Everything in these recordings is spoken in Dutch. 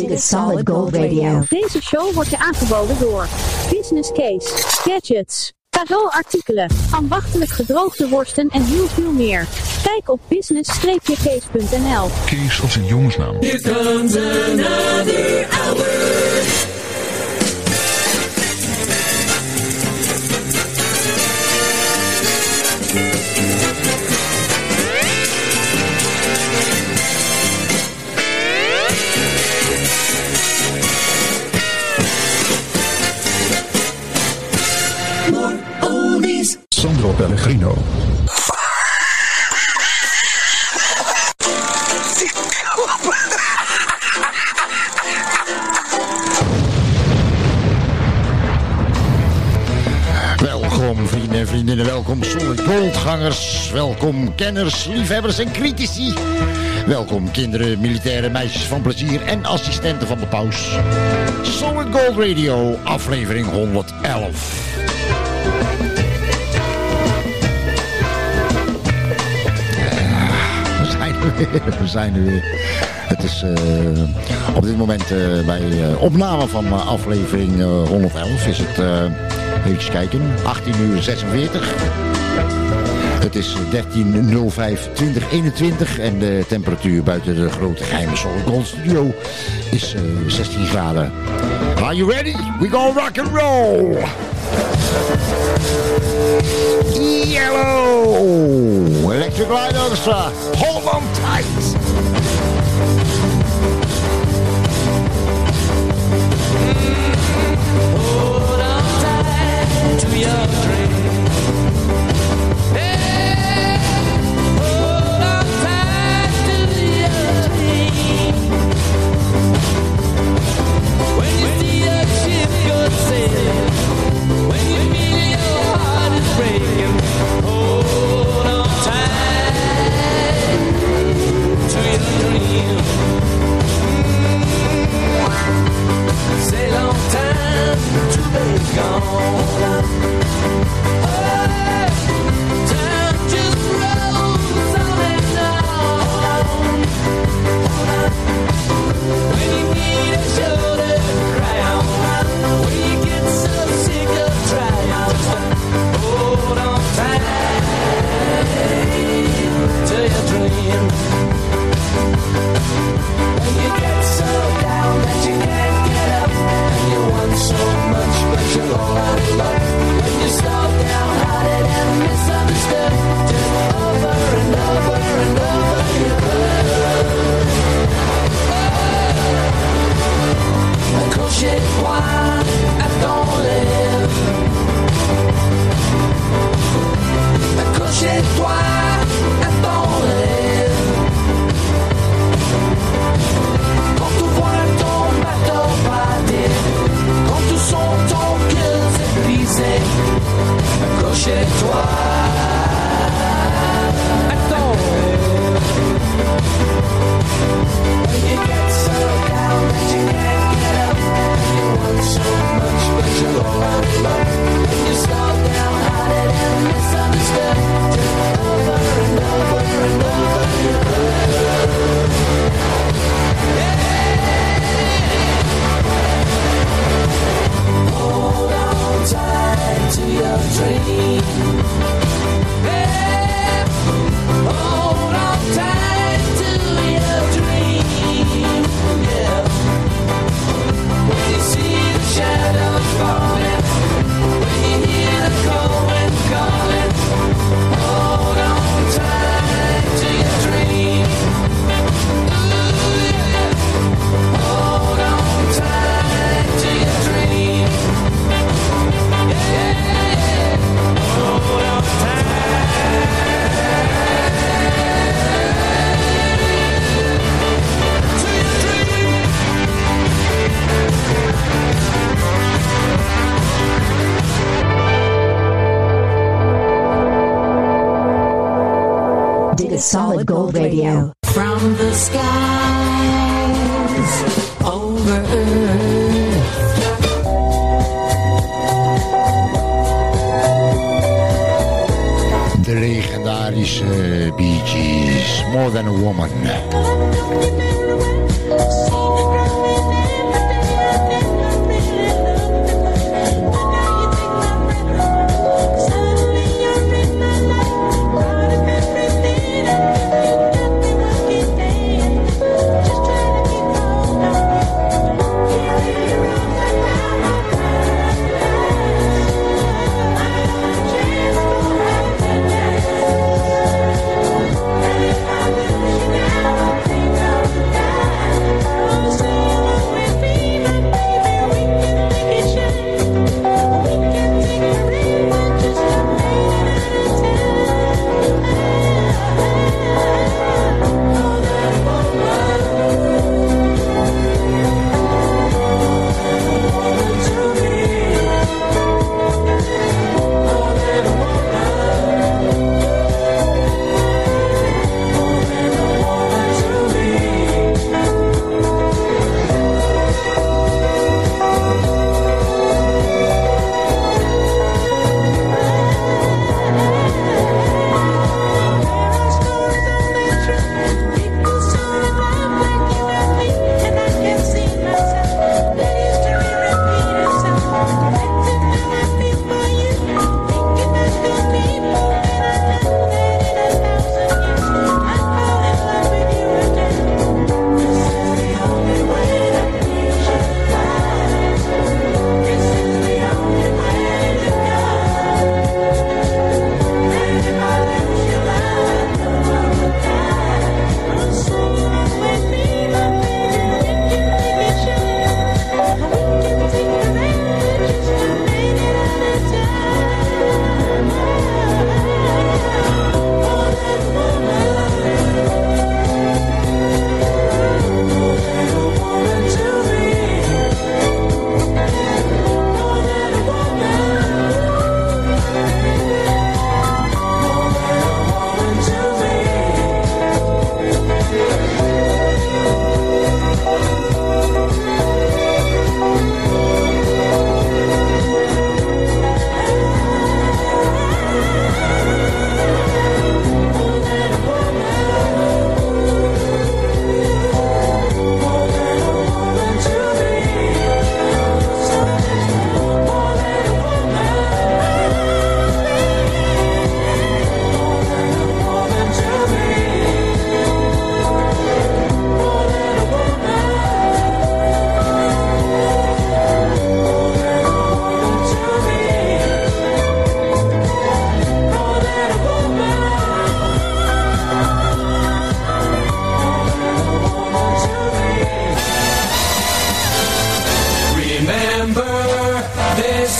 Dit is Solid Gold Radio. Deze show wordt je aangeboden door Business Case, Gadgets, cadeauartikelen, ambachtelijk gedroogde worsten en heel veel meer. Kijk op business-case.nl. Kees als een jongensnaam. Here comes another hour. Pellegrino. Welkom vrienden en vriendinnen, welkom Goldgangers, welkom kenners, liefhebbers en critici. Welkom kinderen, militairen, meisjes van plezier en assistenten van de paus. Solid Gold Radio, aflevering 111. We zijn er weer. Het is eh, op dit moment eh, bij eh, opname van aflevering eh, 111 is het, uh, even kijken, 18 uur 46. Het is 13.05.2021 en de temperatuur buiten de grote geheime Solid Studio is eh, 16 graden. Are you ready? We go rock and roll! Yellow! Electric Light Orchestra, hold on tight! Hold on tight to your Say long time to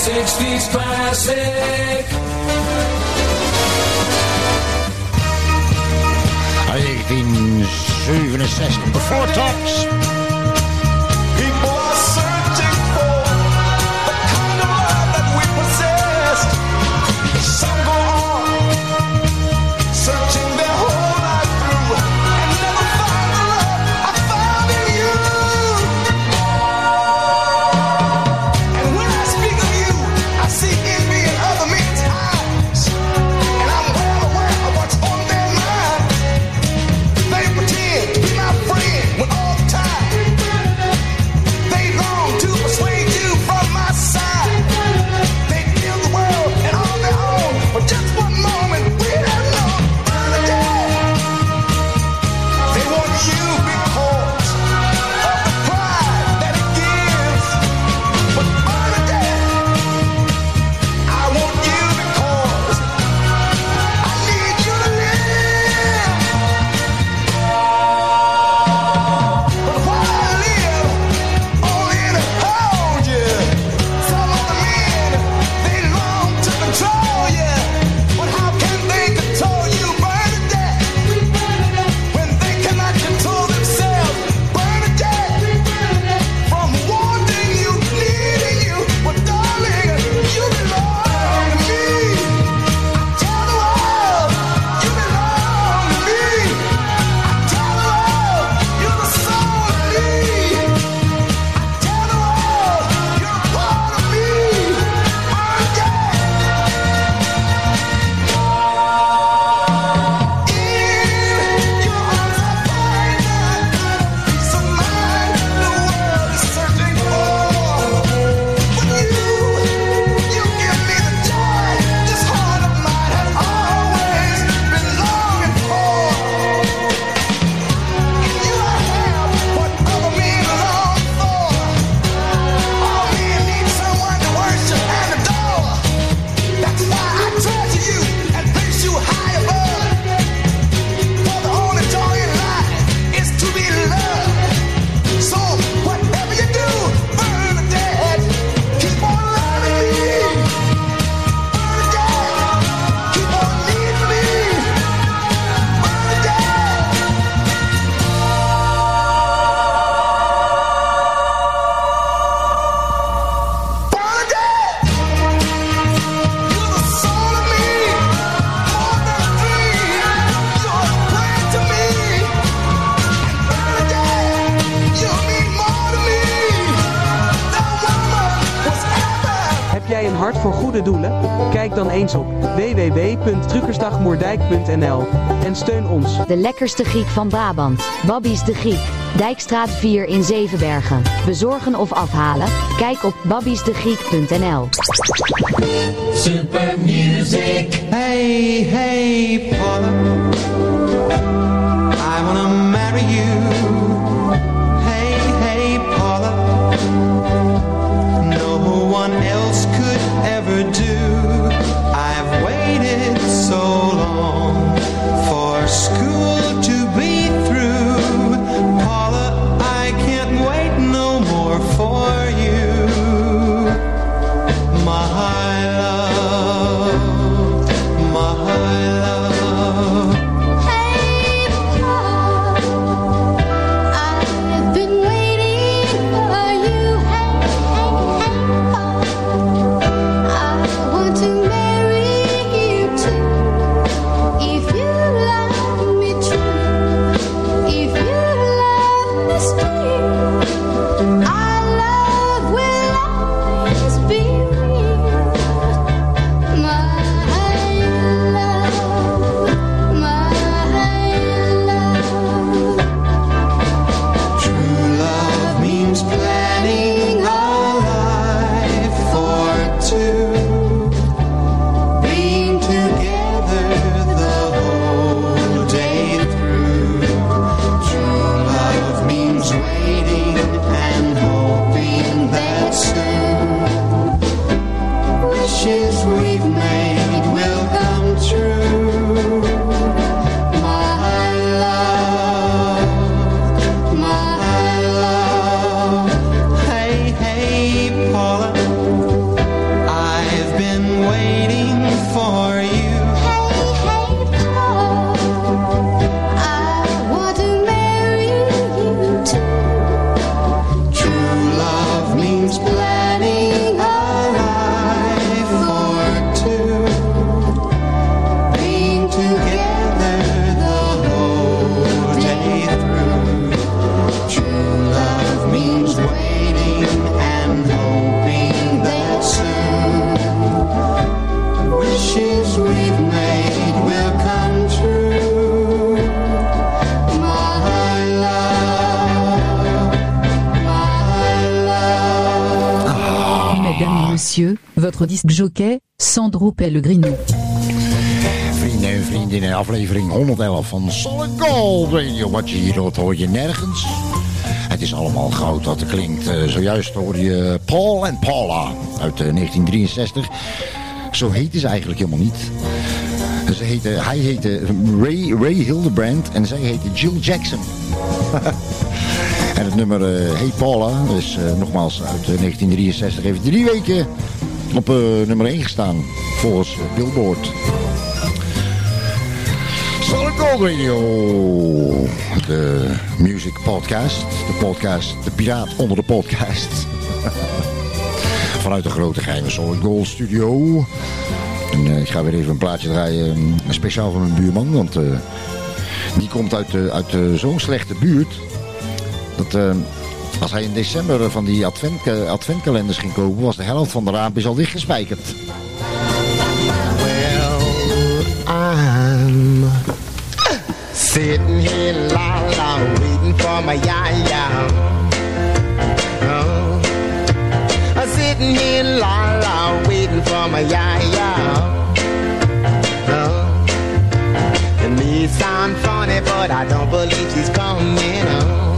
60s classic. I think Uit 1967, before tops. doelen? Kijk dan eens op www.truckersdagmoerdijk.nl en steun ons. De lekkerste Griek van Brabant, Babbies de Griek. Dijkstraat 4 in Zevenbergen. Bezorgen of afhalen? Kijk op babbiesdegriek.nl Super music. Hey, hey, Paul. Disque jockey, Sandro Pellegrino. Vrienden en vriendinnen, aflevering 111 van Solid Gold Radio. Wat je hier hoort, hoor je nergens. Het is allemaal goud wat er klinkt. Eh, zojuist hoor je Paul en Paula uit eh, 1963. Zo heette ze eigenlijk helemaal niet. Ze heette, hij heette Ray, Ray Hildebrand en zij heette Jill Jackson. en het nummer eh, Hey Paula is eh, nogmaals uit eh, 1963. Heeft drie weken op eh, nummer 1 gestaan volgens eh, Billboard. Solid Gold Radio. De music podcast. De podcast, de piraat onder de podcast. Vanuit de grote geheime Solid Gold studio. En eh, ik ga weer even een plaatje draaien. eh, speciaal voor mijn buurman. Want die komt uit, uit zo'n slechte buurt. Dat als hij in december van die advent, eh, adventkalenders ging kopen... was de helft van de raampjes al dichtgespijkerd. I'm sitting here la la waiting for my ya ya. Oh, I'm sitting here la la waiting for my ya ya. Oh, it may sound funny, but I don't believe she's coming. Oh,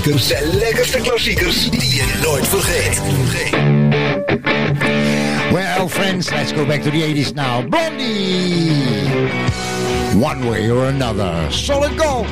klassiekers. De lekkerste klassiekers die je nooit vergeet. Well, friends, let's go back to the 80s now. Blondie! One way or another. Solid gold!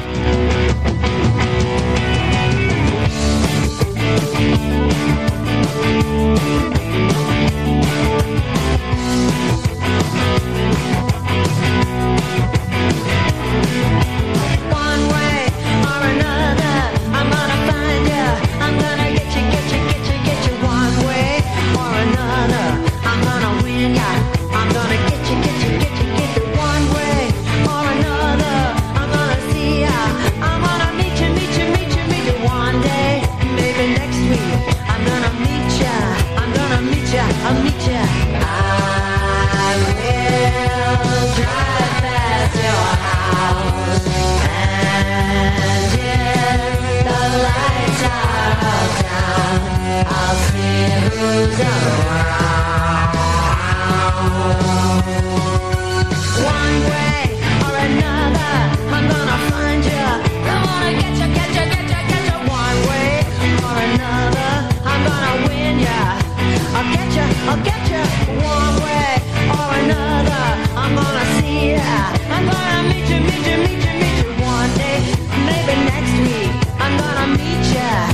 Meet ya.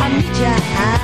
I'll meet ya.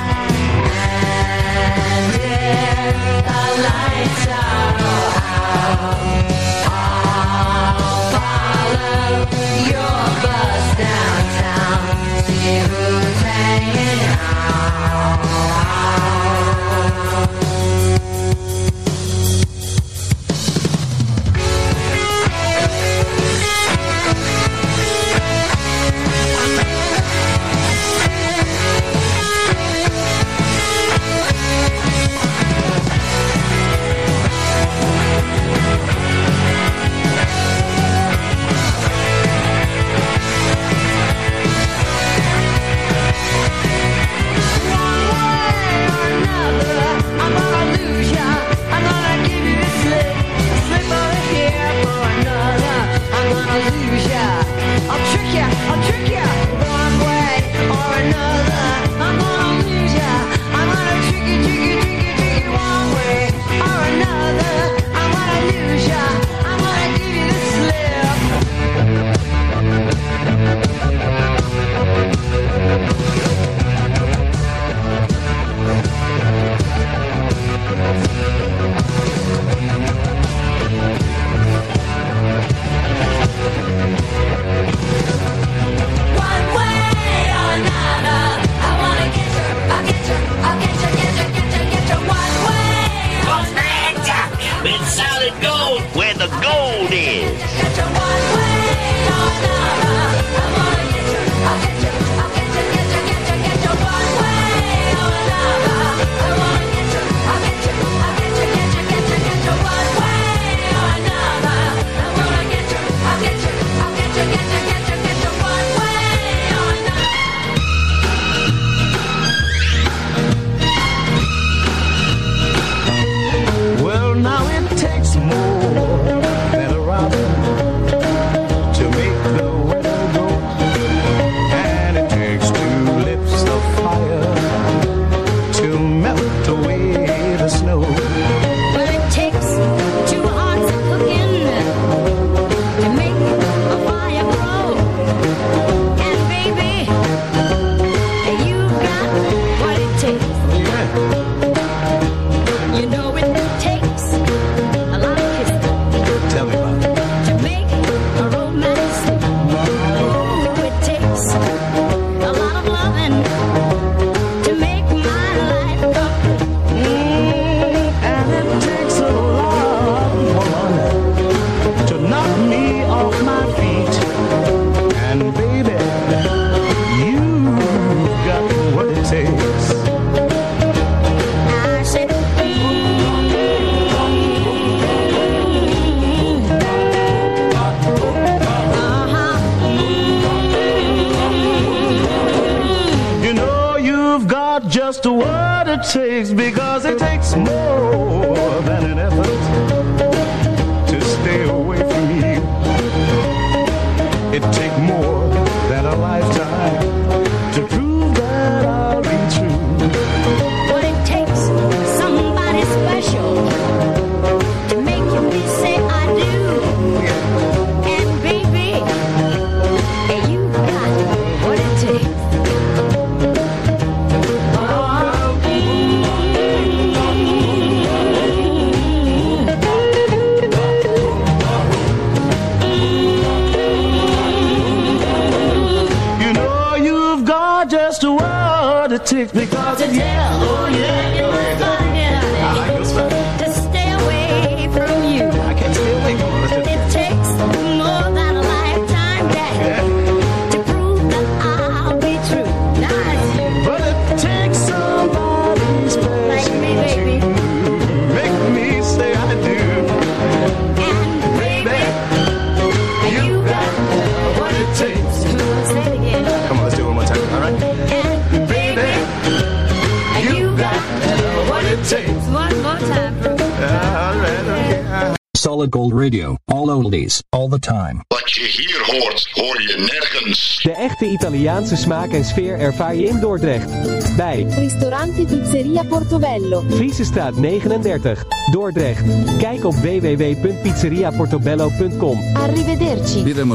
Gold Radio. All oldies, all the time. Wat je hier hoort, hoor je nergens. De echte Italiaanse smaak en sfeer ervaar je in Dordrecht. Bij Ristorante Pizzeria Portobello. Friesestraat 39, Dordrecht. Kijk op www.pizzeriaportobello.com. Arrivederci. Vida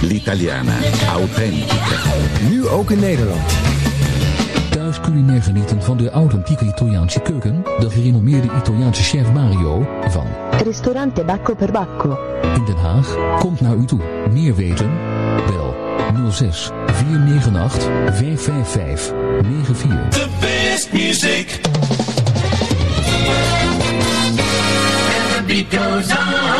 L'Italiana. Authentica. Nu ook in Nederland thuis culinair genieten van de authentieke Italiaanse keuken, de gerenommeerde Italiaanse chef Mario van Restaurant Bacco per Bacco. In Den Haag komt naar u toe. Meer weten? Bel 06 498 555 94. The best music. And the.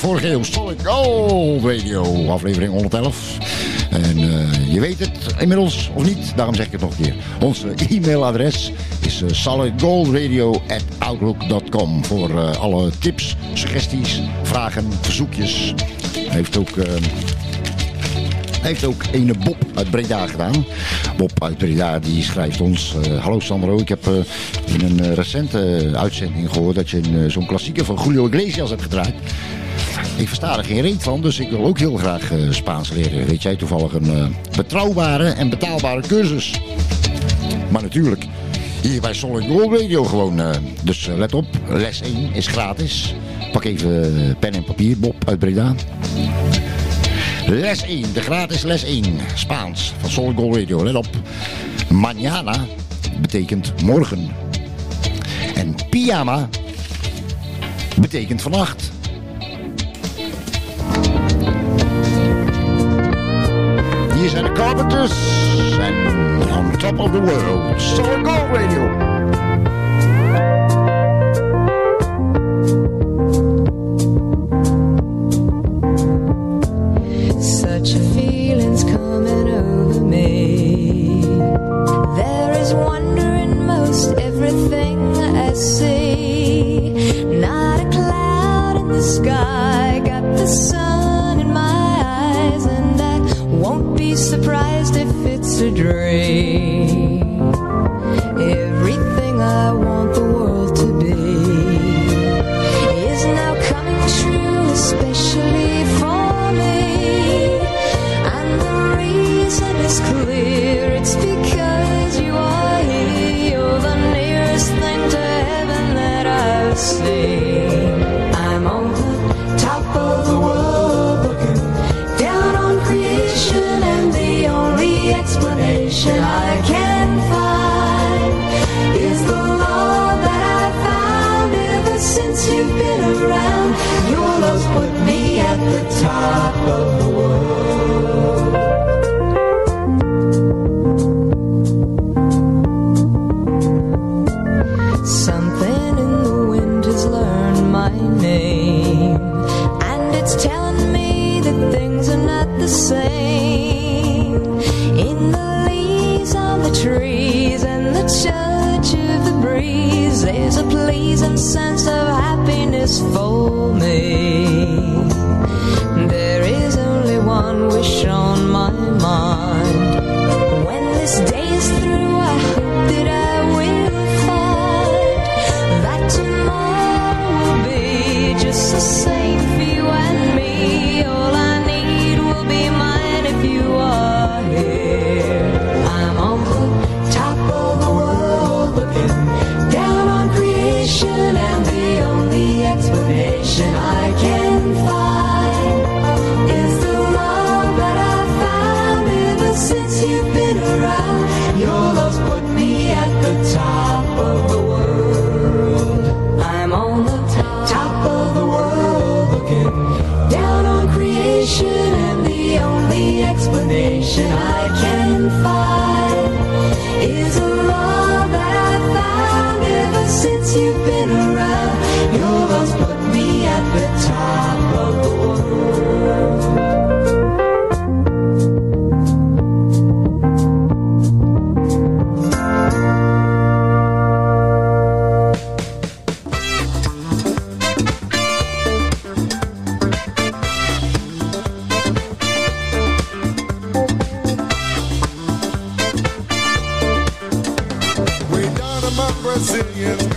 vorige eeuw Solid Gold Radio, aflevering 111. En eh, je weet het inmiddels of niet, daarom zeg ik het nog een keer. Ons e-mailadres is eh, solidgoldradio.outlook.com voor eh, alle tips, suggesties, vragen, verzoekjes. Hij heeft ook... Hij heeft ook ene Bob uit Breda gedaan. Bob uit Breda die schrijft ons... Hallo Sandro, ik heb in een recente uitzending gehoord... dat je zo'n klassieker van Julio Iglesias hebt gedraaid. Ik versta er geen reet van, dus ik wil ook heel graag eh, Spaans leren. Weet jij toevallig een eh, betrouwbare en betaalbare cursus? Maar natuurlijk, hier bij Solid Gold Radio gewoon. eh, dus let op, les 1 is gratis. Pak even pen en papier, Bob uit Breda. Les 1, de gratis les 1, Spaans van Solid Gold Radio. Let op, mañana betekent morgen. En pyjama betekent vannacht. Hier zijn de Carpenters en On Top of the World, Solid Gold Radio. Such happiness for me. billion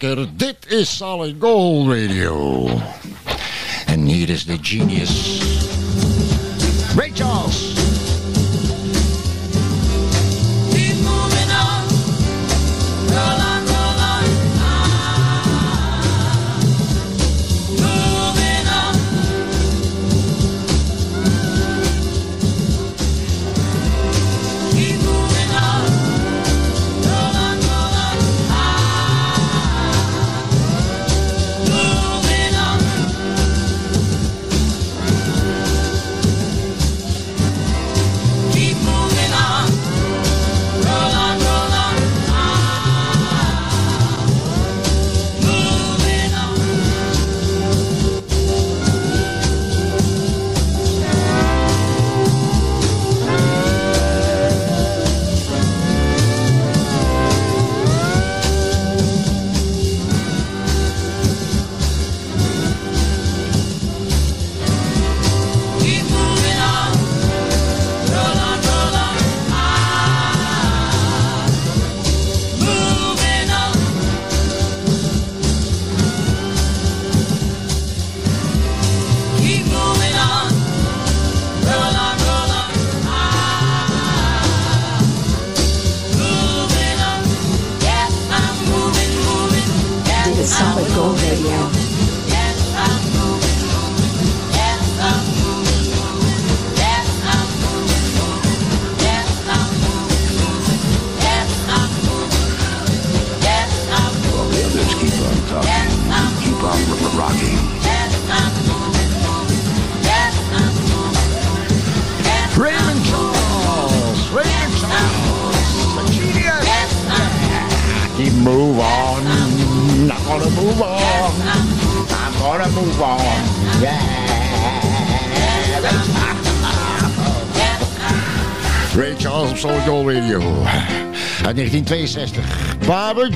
lekker. Dit is Solid Gold Radio. En hier is de genius.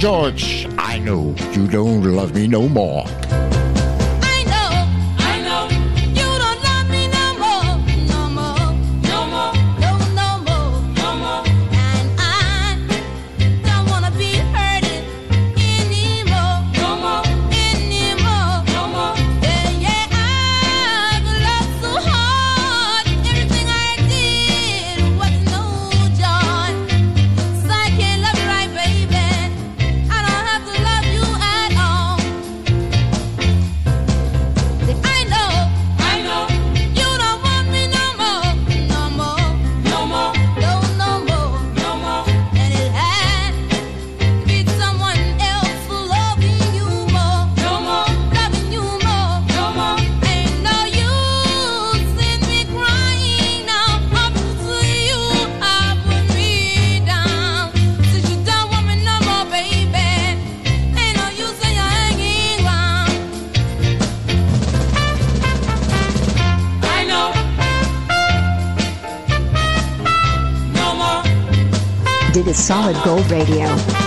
George, I know you don't love me no more. Solid Gold Radio.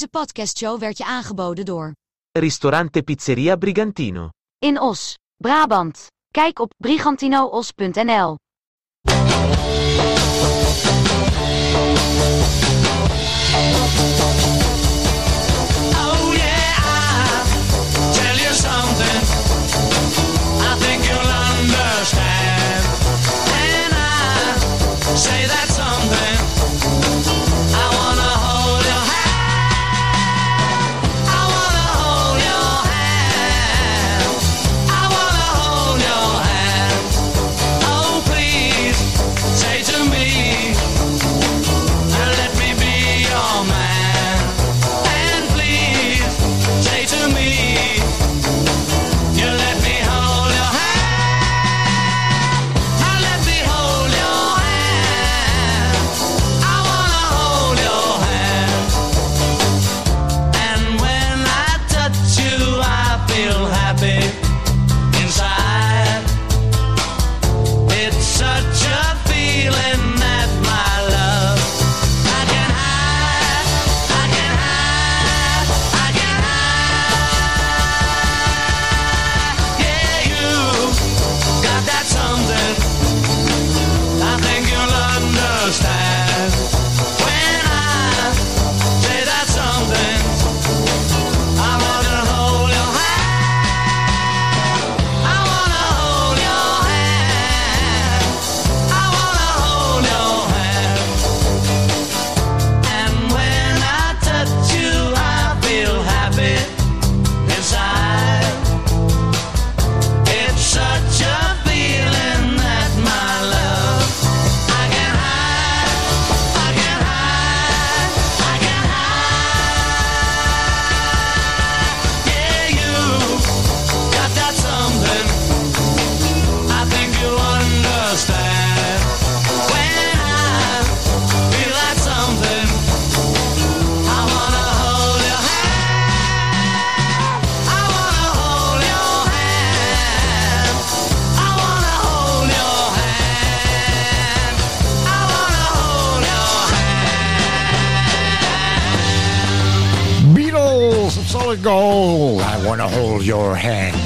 Deze podcastshow werd je aangeboden door Ristorante Pizzeria Brigantino in Os, Brabant. Kijk op brigantinoos.nl. Say wanna hold your hand.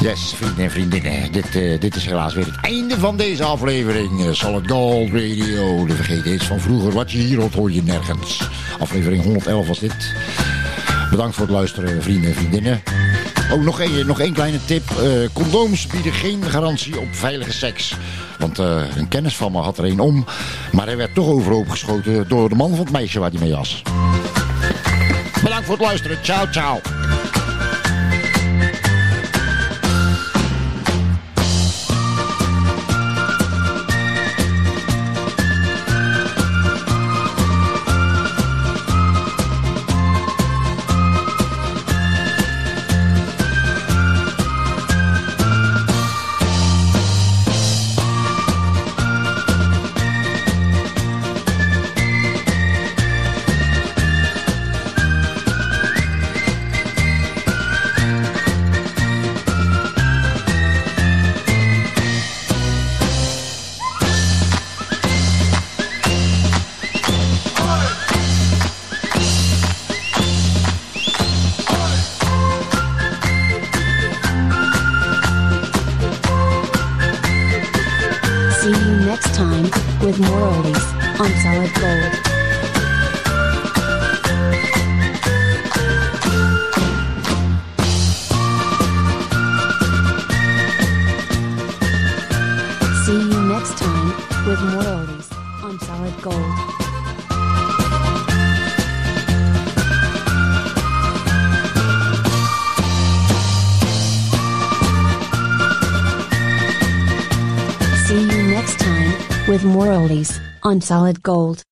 Yes, vrienden en vriendinnen, dit, eh, dit is helaas weer het einde van deze aflevering. Eh, Solid Gold Radio, de vergeten is van vroeger. Wat je hier hoort, hoor je nergens. Aflevering 111 was dit. Bedankt voor het luisteren, vrienden en vriendinnen. Oh, nog één, nog kleine tip. Eh, condooms bieden geen garantie op veilige seks. Want een kennis van me had er één om. Maar hij werd toch overhoop geschoten door de man van het meisje waar hij mee was. voor het luisteren. Ciao, ciao. On solid gold.